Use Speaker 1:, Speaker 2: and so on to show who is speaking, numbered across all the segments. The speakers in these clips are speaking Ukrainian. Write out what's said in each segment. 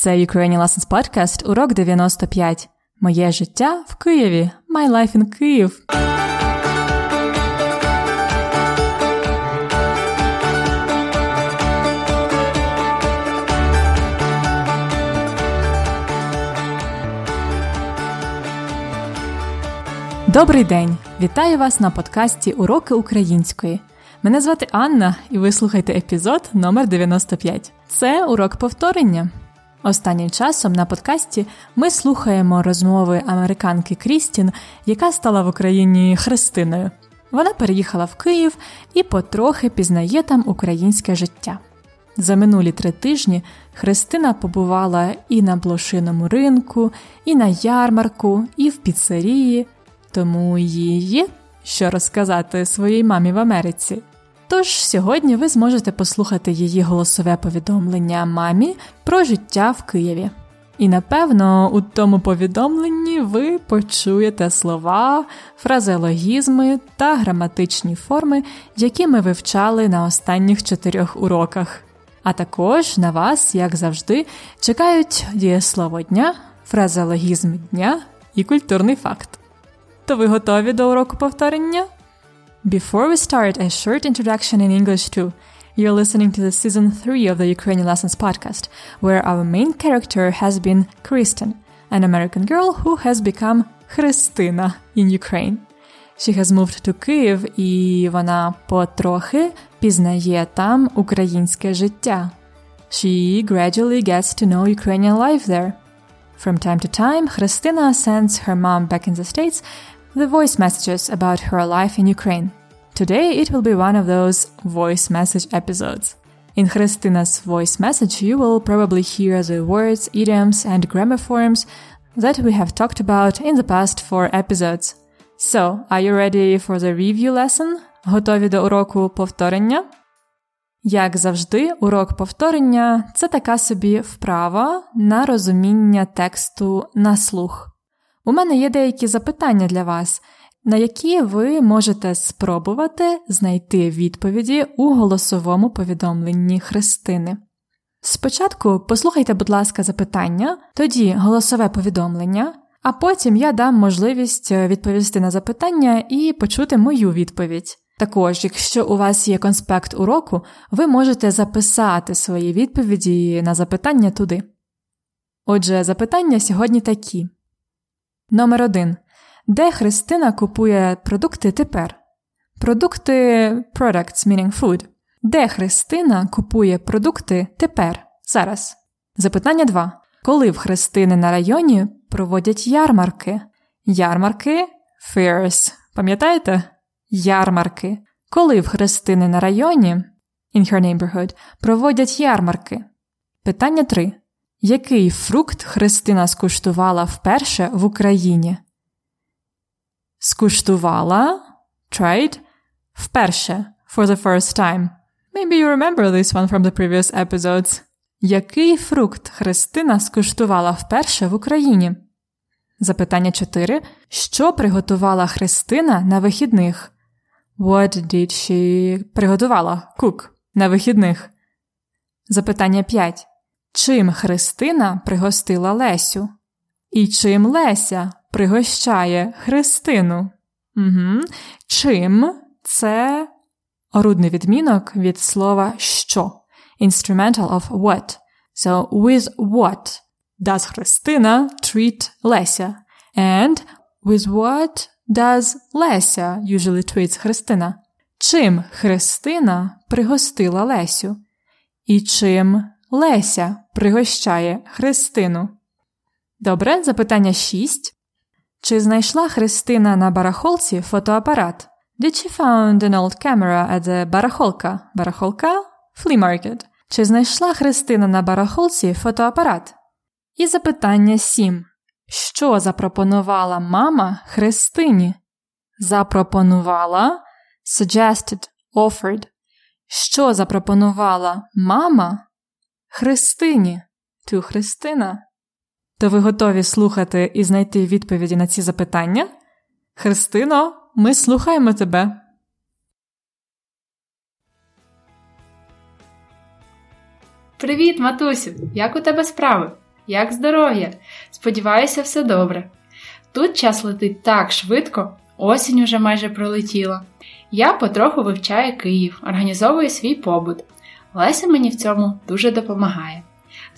Speaker 1: Це Ukrainian Lessons Podcast, урок 95. Моє життя в Києві. My life in Київ. Добрий день! Вітаю вас на подкасті Уроки української. Мене звати Анна, і ви слухаєте епізод номер 95. Це урок повторення. Останнім часом на подкасті ми слухаємо розмови американки Крістін, яка стала в Україні Христиною. Вона переїхала в Київ і потрохи пізнає там українське життя. За минулі три тижні Христина побувала і на блошиному ринку, і на ярмарку, і в піцерії, тому їй є що розказати своїй мамі в Америці. Тож сьогодні ви зможете послухати її голосове повідомлення мамі про життя в Києві. І напевно у тому повідомленні ви почуєте слова, фразеологізми та граматичні форми, які ми вивчали на останніх чотирьох уроках. А також на вас, як завжди, чекають дієслово дня, фразеологізм дня і культурний факт. То ви готові до уроку повторення? Before we start, a short introduction in English too. You're listening to the season 3 of the Ukrainian Lessons podcast, where our main character has been Kristen, an American girl who has become Христина in Ukraine. She has moved to Kyiv і вона потрохи пізнає там українське життя. She gradually gets to know Ukrainian life there. From time to time, Христина sends her mom back in the States the voice messages about her life in Ukraine. Today it will be one of those voice message episodes. In Christina's voice message, you will probably hear the words, idioms, and grammar forms that we have talked about in the past four episodes. So, are you ready for the review lesson? Готові до уроку повторення? Як завжди, урок повторення це така собі вправа на розуміння тексту на слух. У мене є деякі запитання для вас, на які ви можете спробувати знайти відповіді у голосовому повідомленні Христини. Спочатку послухайте, будь ласка, запитання, тоді голосове повідомлення, а потім я дам можливість відповісти на запитання і почути мою відповідь. Також, якщо у вас є конспект уроку, ви можете записати свої відповіді на запитання туди. Отже, запитання сьогодні такі. Номер 1. Де Христина купує продукти тепер? Продукти products, meaning food. Де Христина купує продукти тепер? Зараз. Запитання 2. Коли в Христини на районі проводять ярмарки? Ярмарки fairs. Пам'ятаєте? Ярмарки. Коли в Христини на районі in her neighborhood проводять ярмарки? Питання 3. Який фрукт Христина скуштувала вперше в Україні? Скуштувала tried вперше for the first time. Maybe you remember this one from the previous episodes. Який фрукт Христина скуштувала вперше в Україні? Запитання 4. Що приготувала Христина на вихідних? What did she приготувала cook на вихідних? Запитання 5. Чим Христина пригостила Лесю? І чим Леся пригощає Христину? Угу. Чим це орудний відмінок від слова що? Instrumental of what. So, with what does Христина treat Леся? And with what does Леся usually treats Христина? Чим Христина пригостила Лесю? І чим Леся пригощає Христину? Добре, запитання 6. Чи знайшла Христина на барахолці фотоапарат? Did she found an old camera at the барахолка? Барахолка? Flea market. Чи знайшла Христина на барахолці фотоапарат? І запитання 7. Що запропонувала мама Христині? Запропонувала suggested, offered. Що запропонувала мама Христині? To Христина. То ви готові слухати і знайти відповіді на ці запитання? Христино, ми слухаємо тебе.
Speaker 2: Привіт, матусю! Як у тебе справи? як здоров'я? Сподіваюся, все добре. Тут час летить так швидко, осінь уже майже пролетіла. Я потроху вивчаю Київ, організовую свій побут. Леся мені в цьому дуже допомагає.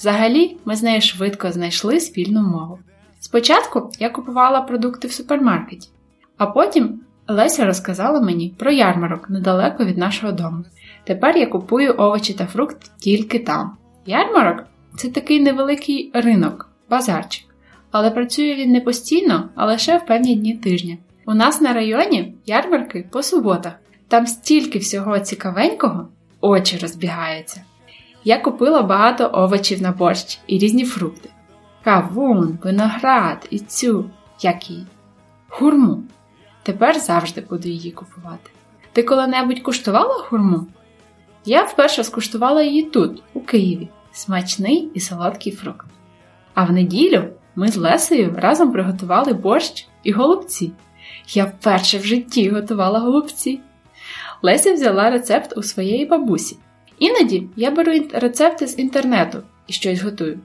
Speaker 2: Взагалі, ми з нею швидко знайшли спільну мову. Спочатку я купувала продукти в супермаркеті, а потім Леся розказала мені про ярмарок недалеко від нашого дому. Тепер я купую овочі та фрукти тільки там. Ярмарок це такий невеликий ринок, базарчик. Але працює він не постійно, а лише в певні дні тижня. У нас на районі ярмарки по суботах. Там стільки всього цікавенького, очі розбігаються. Я купила багато овочів на борщ і різні фрукти. Кавун, виноград і цю, як її, хурму. Тепер завжди буду її купувати. Ти коли-небудь куштувала хурму? Я вперше скуштувала її тут, у Києві, смачний і солодкий фрукт. А в неділю ми з Лесею разом приготували борщ і голубці. Я вперше в житті готувала голубці. Леся взяла рецепт у своєї бабусі. Іноді я беру рецепти з інтернету і щось готую.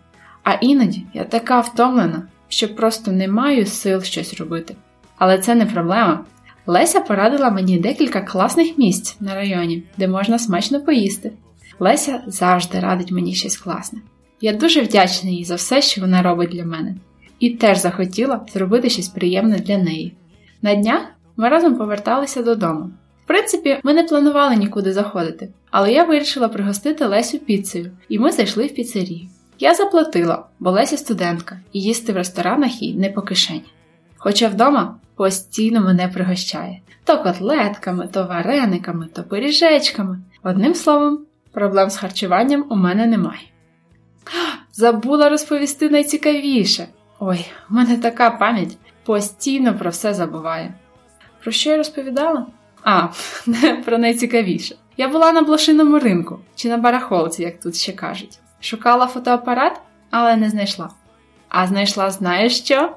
Speaker 2: А іноді я така втомлена, що просто не маю сил щось робити. Але це не проблема. Леся порадила мені декілька класних місць на районі, де можна смачно поїсти. Леся завжди радить мені щось класне. Я дуже вдячна їй за все, що вона робить для мене, і теж захотіла зробити щось приємне для неї. На днях ми разом поверталися додому. В принципі, ми не планували нікуди заходити, але я вирішила пригостити Лесю піцею, і ми зайшли в піцерію. Я заплатила, бо Леся студентка, і їсти в ресторанах їй не по кишені. Хоча вдома постійно мене пригощає то котлетками, то варениками, то пиріжечками. Одним словом, проблем з харчуванням у мене немає. Забула розповісти найцікавіше. Ой, у мене така пам'ять постійно про все забуває. Про що я розповідала? А, про найцікавіше. Я була на блошиному ринку чи на барахолці, як тут ще кажуть. Шукала фотоапарат, але не знайшла. А знайшла, знаєш що?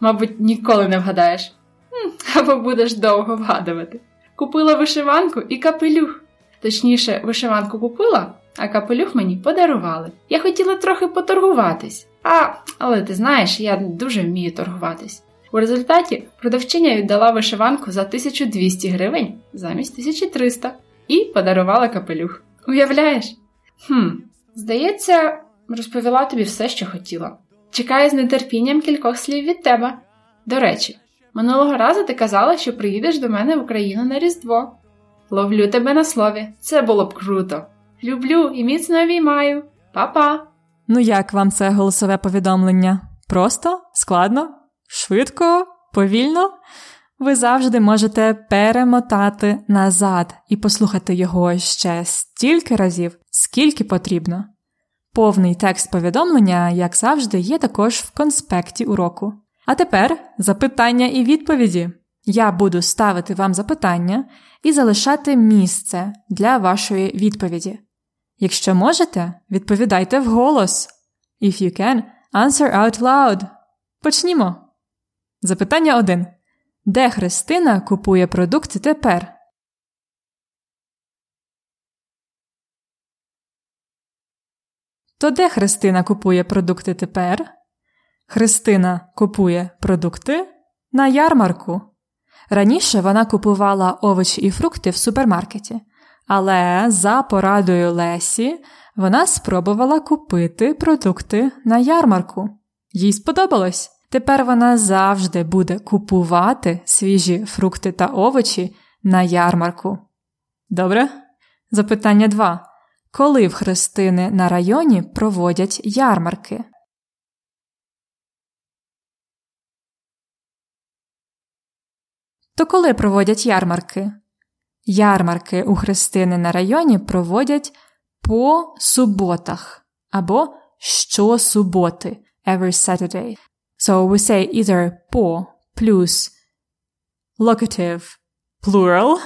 Speaker 2: Мабуть, ніколи не вгадаєш. Або будеш довго вгадувати. Купила вишиванку і капелюх. Точніше, вишиванку купила, а капелюх мені подарували. Я хотіла трохи поторгуватись. А, але ти знаєш, я дуже вмію торгуватись. У результаті продавчиня віддала вишиванку за 1200 гривень замість 1300 і подарувала капелюх. Уявляєш? Хм, здається, розповіла тобі все, що хотіла. Чекаю з нетерпінням кількох слів від тебе. До речі, минулого разу ти казала, що приїдеш до мене в Україну на Різдво. Ловлю тебе на слові, це було б круто. Люблю і міцно обіймаю. Па-па!
Speaker 1: Ну як вам це голосове повідомлення? Просто, складно, швидко, повільно? Ви завжди можете перемотати назад і послухати його ще стільки разів, скільки потрібно. Повний текст повідомлення, як завжди, є також в конспекті уроку. А тепер запитання і відповіді. Я буду ставити вам запитання і залишати місце для вашої відповіді. Якщо можете, відповідайте вголос. If you can, answer out loud. Почнімо. Запитання 1. Де Христина купує продукти тепер? То де Христина купує продукти тепер? Христина купує продукти на ярмарку. Раніше вона купувала овочі і фрукти в супермаркеті, але за порадою Лесі вона спробувала купити продукти на ярмарку. Їй сподобалось. Тепер вона завжди буде купувати свіжі фрукти та овочі на ярмарку. Добре? Запитання 2. Коли в Христини на районі проводять ярмарки? То коли проводять ярмарки? Ярмарки у Христини на районі проводять по суботах або щосуботи every Saturday. So we say either по плюс locative plural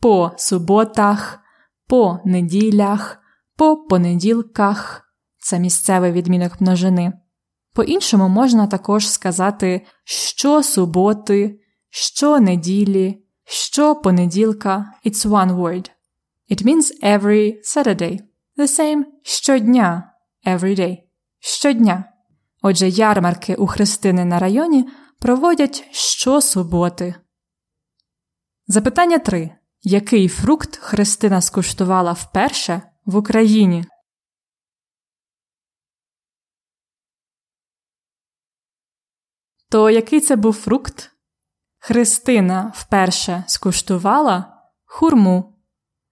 Speaker 1: по суботах, по неділях, по понеділках це місцевий відмінок множини. По-іншому можна також сказати щосуботи, щонеділі, щопонеділка. It's one word. It means every Saturday. The same щодня, every day. Щодня. Отже, ярмарки у Христини на районі проводять щосуботи. Запитання 3. Який фрукт Христина скуштувала вперше в Україні? То який це був фрукт? Христина вперше скуштувала хурму.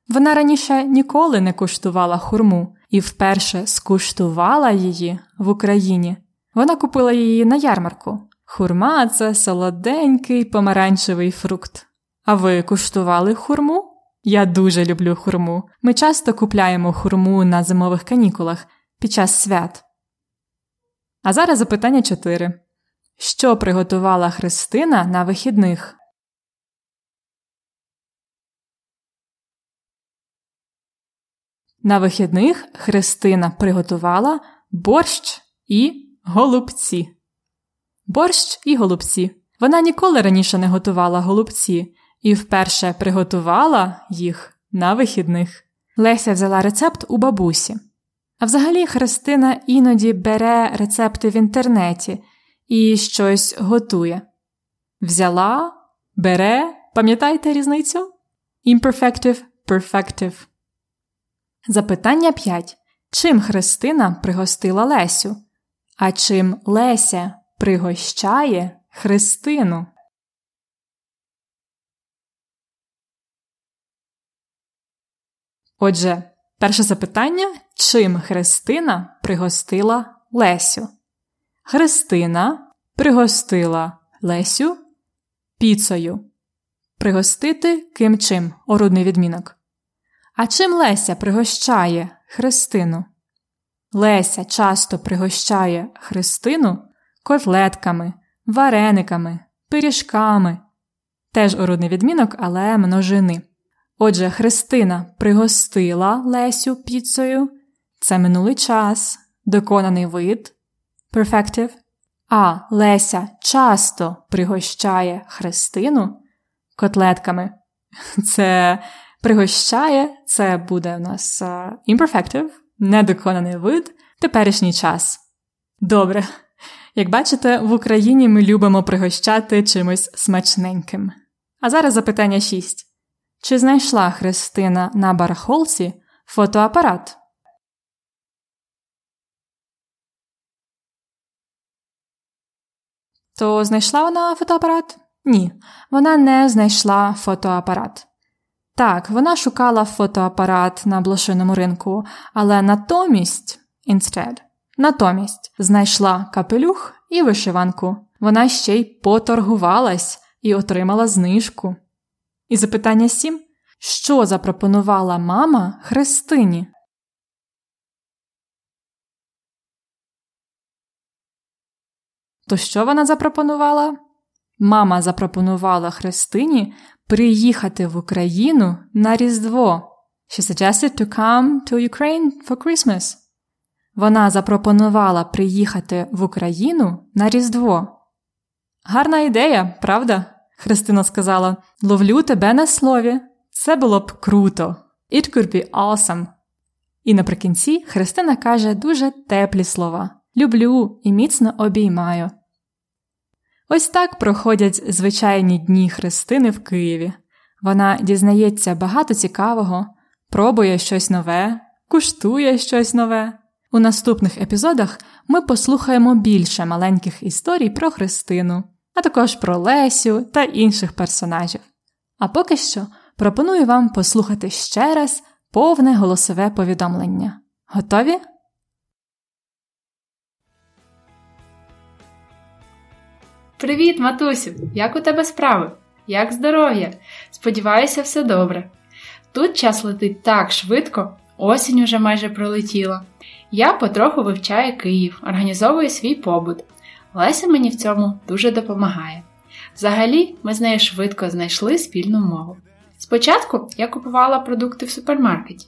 Speaker 1: Вона раніше ніколи не куштувала хурму і вперше скуштувала її в Україні. Вона купила її на ярмарку. Хурма це солоденький помаранчевий фрукт. А ви куштували хурму? Я дуже люблю хурму. Ми часто купляємо хурму на зимових канікулах під час свят. А зараз запитання 4. Що приготувала Христина на вихідних? На вихідних Христина приготувала борщ і голубці. Борщ і голубці. Вона ніколи раніше не готувала голубці і вперше приготувала їх на вихідних. Леся взяла рецепт у бабусі. А взагалі Христина іноді бере рецепти в інтернеті і щось готує. Взяла, бере, пам'ятаєте різницю? Imperfective, perfective. Запитання 5. Чим Христина пригостила Лесю? А чим Леся пригощає Христину? Отже, перше запитання чим Христина пригостила Лесю? Христина пригостила Лесю піцею. Пригостити ким чим орудний відмінок. А чим Леся пригощає Христину? Леся часто пригощає Христину котлетками, варениками, пиріжками. Теж орудний відмінок, але множини. Отже, Христина пригостила Лесю піцею. Це минулий час, доконаний вид perfective. А Леся часто пригощає Христину котлетками. Це пригощає, це буде у нас uh, imperfective, недоконаний вид, теперішній час. Добре. Як бачите, в Україні ми любимо пригощати чимось смачненьким. А зараз запитання 6. Чи знайшла Христина на барахолці фотоапарат? То знайшла вона фотоапарат? Ні, вона не знайшла фотоапарат. Так, вона шукала фотоапарат на блошиному ринку, але натомість instead, натомість знайшла капелюх і вишиванку. Вона ще й поторгувалась і отримала знижку. І запитання сім: що запропонувала мама Христині? То що вона запропонувала? Мама запропонувала Христині приїхати в Україну на Різдво. She suggested to come to Ukraine for Christmas. Вона запропонувала приїхати в Україну на Різдво. Гарна ідея, правда? Христина сказала: Ловлю тебе на слові. Це було б круто. It could be awesome. І наприкінці Христина каже дуже теплі слова: Люблю і міцно обіймаю. Ось так проходять звичайні дні Христини в Києві. Вона дізнається багато цікавого, пробує щось нове, куштує щось нове. У наступних епізодах ми послухаємо більше маленьких історій про Христину, а також про Лесю та інших персонажів. А поки що пропоную вам послухати ще раз повне голосове повідомлення. Готові?
Speaker 2: Привіт, матусю! Як у тебе справи? Як здоров'я? Сподіваюся, все добре. Тут час летить так швидко, осінь уже майже пролетіла. Я потроху вивчаю Київ, організовую свій побут. Леся мені в цьому дуже допомагає. Взагалі, ми з нею швидко знайшли спільну мову. Спочатку я купувала продукти в супермаркеті,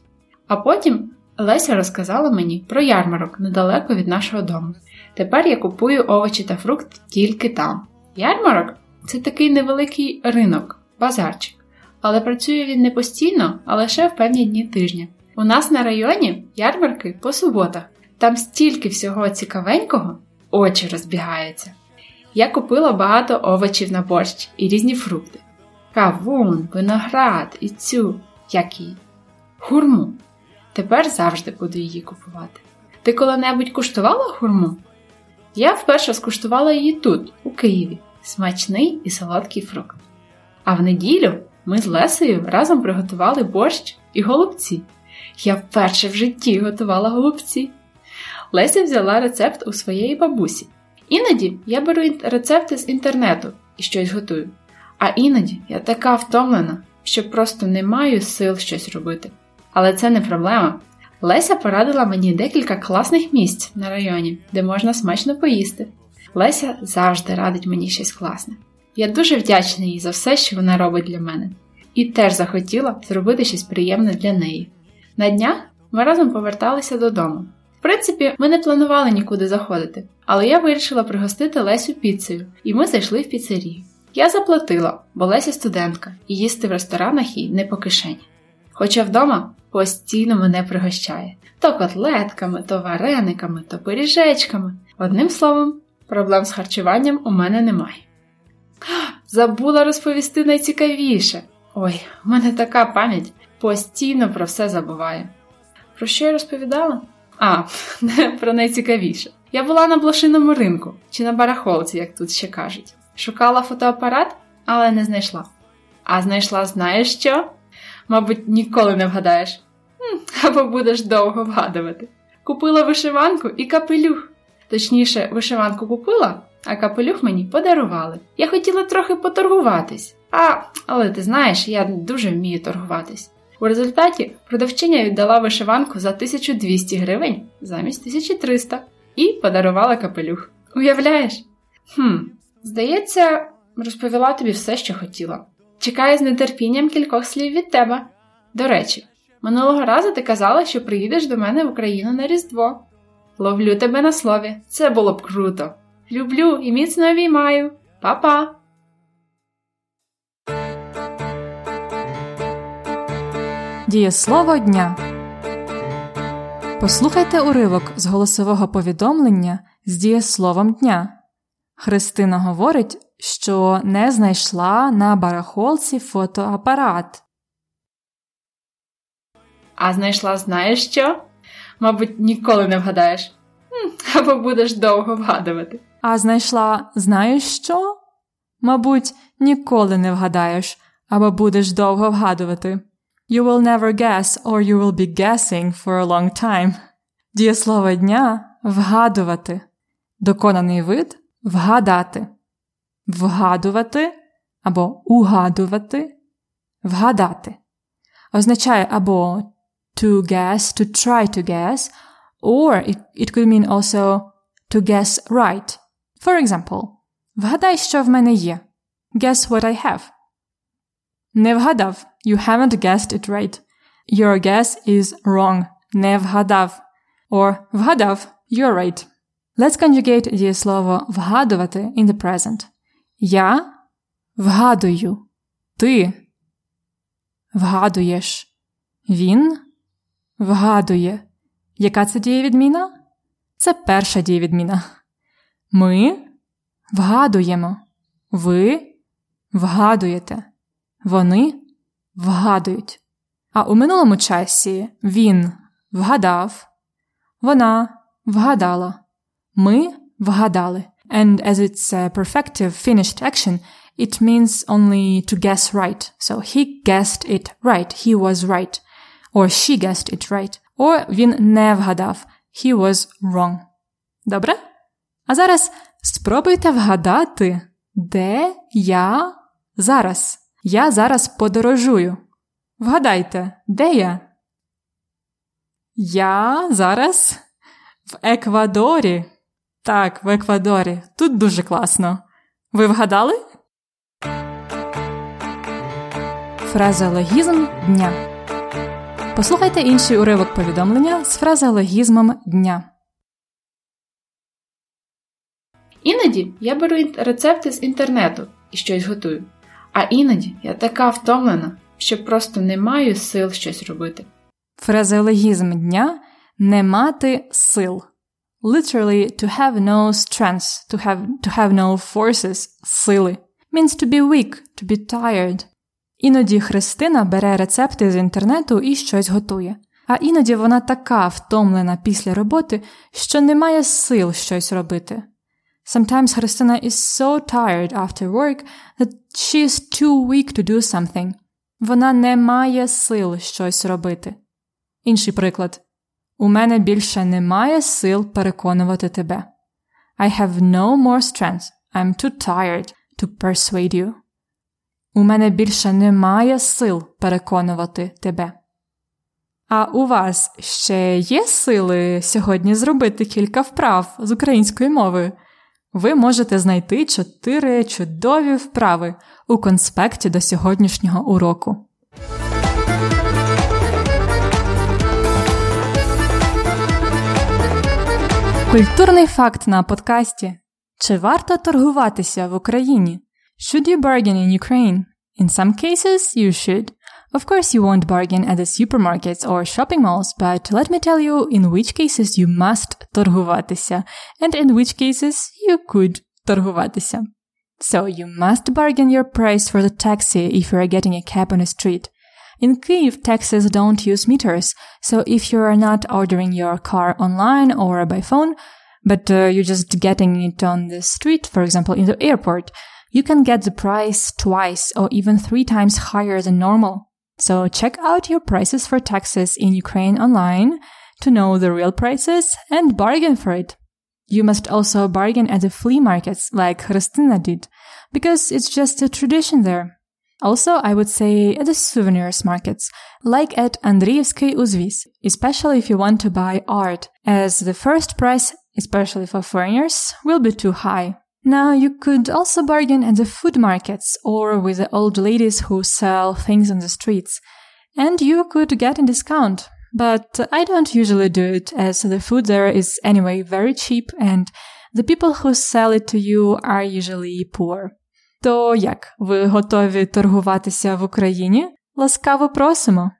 Speaker 2: а потім Леся розказала мені про ярмарок недалеко від нашого дому. Тепер я купую овочі та фрукти тільки там. Ярмарок це такий невеликий ринок, базарчик. Але працює він не постійно, а лише в певні дні тижня. У нас на районі ярмарки по суботах. Там стільки всього цікавенького. очі розбігаються. Я купила багато овочів на борщ і різні фрукти. Кавун, виноград і цю, як її, хурму. Тепер завжди буду її купувати. Ти коли-небудь куштувала хурму? Я вперше скуштувала її тут, у Києві, смачний і солодкий фрукт. А в неділю ми з Лесею разом приготували борщ і голубці. Я вперше в житті готувала голубці. Леся взяла рецепт у своєї бабусі. Іноді я беру рецепти з інтернету і щось готую. А іноді я така втомлена, що просто не маю сил щось робити. Але це не проблема. Леся порадила мені декілька класних місць на районі, де можна смачно поїсти. Леся завжди радить мені щось класне. Я дуже вдячна їй за все, що вона робить для мене, і теж захотіла зробити щось приємне для неї. На днях ми разом поверталися додому. В принципі, ми не планували нікуди заходити, але я вирішила пригостити Лесю піцею, і ми зайшли в піцерію. Я заплатила, бо Леся студентка, і їсти в ресторанах їй не по кишені. Хоча вдома постійно мене пригощає то котлетками, то варениками, то пиріжечками. Одним словом, проблем з харчуванням у мене немає. Забула розповісти найцікавіше. Ой, у мене така пам'ять постійно про все забуває. Про що я розповідала? А, про найцікавіше. Я була на блошиному ринку чи на барахолці, як тут ще кажуть. Шукала фотоапарат, але не знайшла. А знайшла, знаєш що? Мабуть, ніколи не вгадаєш. Або будеш довго вгадувати. Купила вишиванку і капелюх. Точніше, вишиванку купила, а капелюх мені подарували. Я хотіла трохи поторгуватись, а, але ти знаєш, я дуже вмію торгуватись. У результаті продавчиня віддала вишиванку за 1200 гривень замість 1300 і подарувала капелюх. Уявляєш? Хм, здається, розповіла тобі все, що хотіла. Чекаю з нетерпінням кількох слів від тебе. До речі, минулого разу ти казала, що приїдеш до мене в Україну на Різдво. Ловлю тебе на слові, це було б круто. Люблю і міцно обіймаю. Па-па!
Speaker 1: Дієслово дня. Послухайте уривок з голосового повідомлення з дієсловом дня. Христина говорить, що не знайшла на барахолці фотоапарат.
Speaker 2: А знайшла знаєш що? Мабуть, ніколи не вгадаєш. Або будеш довго вгадувати.
Speaker 1: А знайшла знаєш що? Мабуть, ніколи не вгадаєш, або будеш довго вгадувати. You will never guess or you will be guessing for a long time. Дієслово дня вгадувати. Доконаний вид вгадати. Вгадувати або угадувати, вгадати. Означає або to guess, to try to guess, or it, it could mean also to guess right. For example, вгадай, що в мене є. Guess what I have. Не вгадав. You haven't guessed it right. Your guess is wrong. Не вгадав. Or вгадав. You're right. Let's conjugate дієслово вгадувати in the present. Я вгадую. Ти вгадуєш. Він вгадує. Яка це дієвідміна? Це перша дієвідміна. Ми вгадуємо. Ви вгадуєте. Вони вгадують. А у минулому часі він вгадав, вона вгадала, ми вгадали. And as it's a perfective finished action, it means only to guess right. So he guessed it right. He was right. Or she guessed it right. Or він не вгадав. He was wrong. Добре? А зараз спробуйте вгадати, де я зараз. Я зараз подорожую. Вгадайте, де я? Я зараз в Еквадорі. Так, в Еквадорі. Тут дуже класно. Ви вгадали? Фразеологізм дня. Послухайте інший уривок повідомлення з фразеологізмом дня.
Speaker 2: Іноді я беру рецепти з інтернету і щось готую. А іноді я така втомлена, що просто не маю сил щось робити.
Speaker 1: Фразеологізм дня не мати сил. Literally to have no strength, to have, to have no forces, сили, means to be weak, to be tired. Іноді Христина бере рецепти з інтернету і щось готує. А іноді вона така втомлена після роботи, що не має сил щось робити. Sometimes Христина is so tired after work that she is too weak to do something. Вона не має сил щось робити. Інший приклад. У мене більше немає сил переконувати тебе. I have no more strength. I'm too tired to persuade you. У мене більше немає сил переконувати тебе. А у вас ще є сили сьогодні зробити кілька вправ з української мови? Ви можете знайти чотири чудові вправи у конспекті до сьогоднішнього уроку. Культурний факт на подкасті. Чи варто торгуватися в Україні? Should you bargain in Ukraine? In some cases, you should. Of course, you won't bargain at the supermarkets or shopping malls, but let me tell you in which cases you must торгуватися, and in which cases you could торгуватися. So you must bargain your price for the taxi if you are getting a cab on the street. In Kyiv, taxis don't use meters, so if you are not ordering your car online or by phone, but uh, you're just getting it on the street, for example, in the airport, you can get the price twice or even three times higher than normal. So check out your prices for taxes in Ukraine online to know the real prices and bargain for it. You must also bargain at the flea markets like Hristina did, because it's just a tradition there. Also, I would say at the souvenirs markets, like at Andrievsky Uzvis, especially if you want to buy art, as the first price, especially for foreigners, will be too high. Now, you could also bargain at the food markets or with the old ladies who sell things on the streets, and you could get a discount. But I don't usually do it as the food there is anyway very cheap and the people who sell it to you are usually poor. То як ви готові торгуватися в Україні? Ласкаво просимо!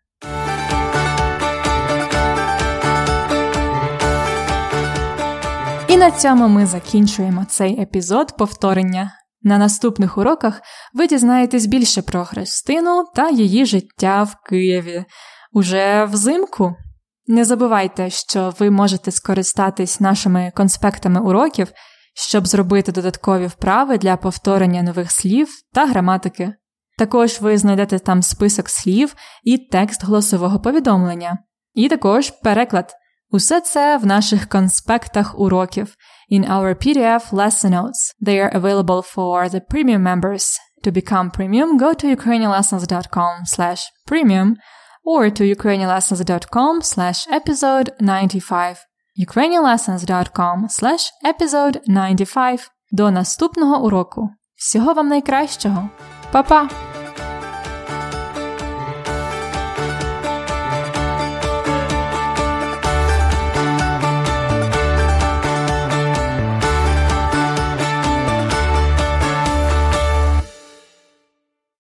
Speaker 1: І на цьому ми закінчуємо цей епізод повторення. На наступних уроках ви дізнаєтесь більше про Христину та її життя в Києві уже взимку. Не забувайте, що ви можете скористатись нашими конспектами уроків, щоб зробити додаткові вправи для повторення нових слів та граматики. Також ви знайдете там список слів і текст голосового повідомлення, і також переклад. Усе це в наших конспектах уроків in our PDF lesson notes. They are available for the premium members. To become premium, go to ukrainianlessons.com slash premium or to ukrainianlessons.com slash episode 95. ukrainianlessons.com slash episode 95. До наступного уроку. Всього вам найкращого. Па-па!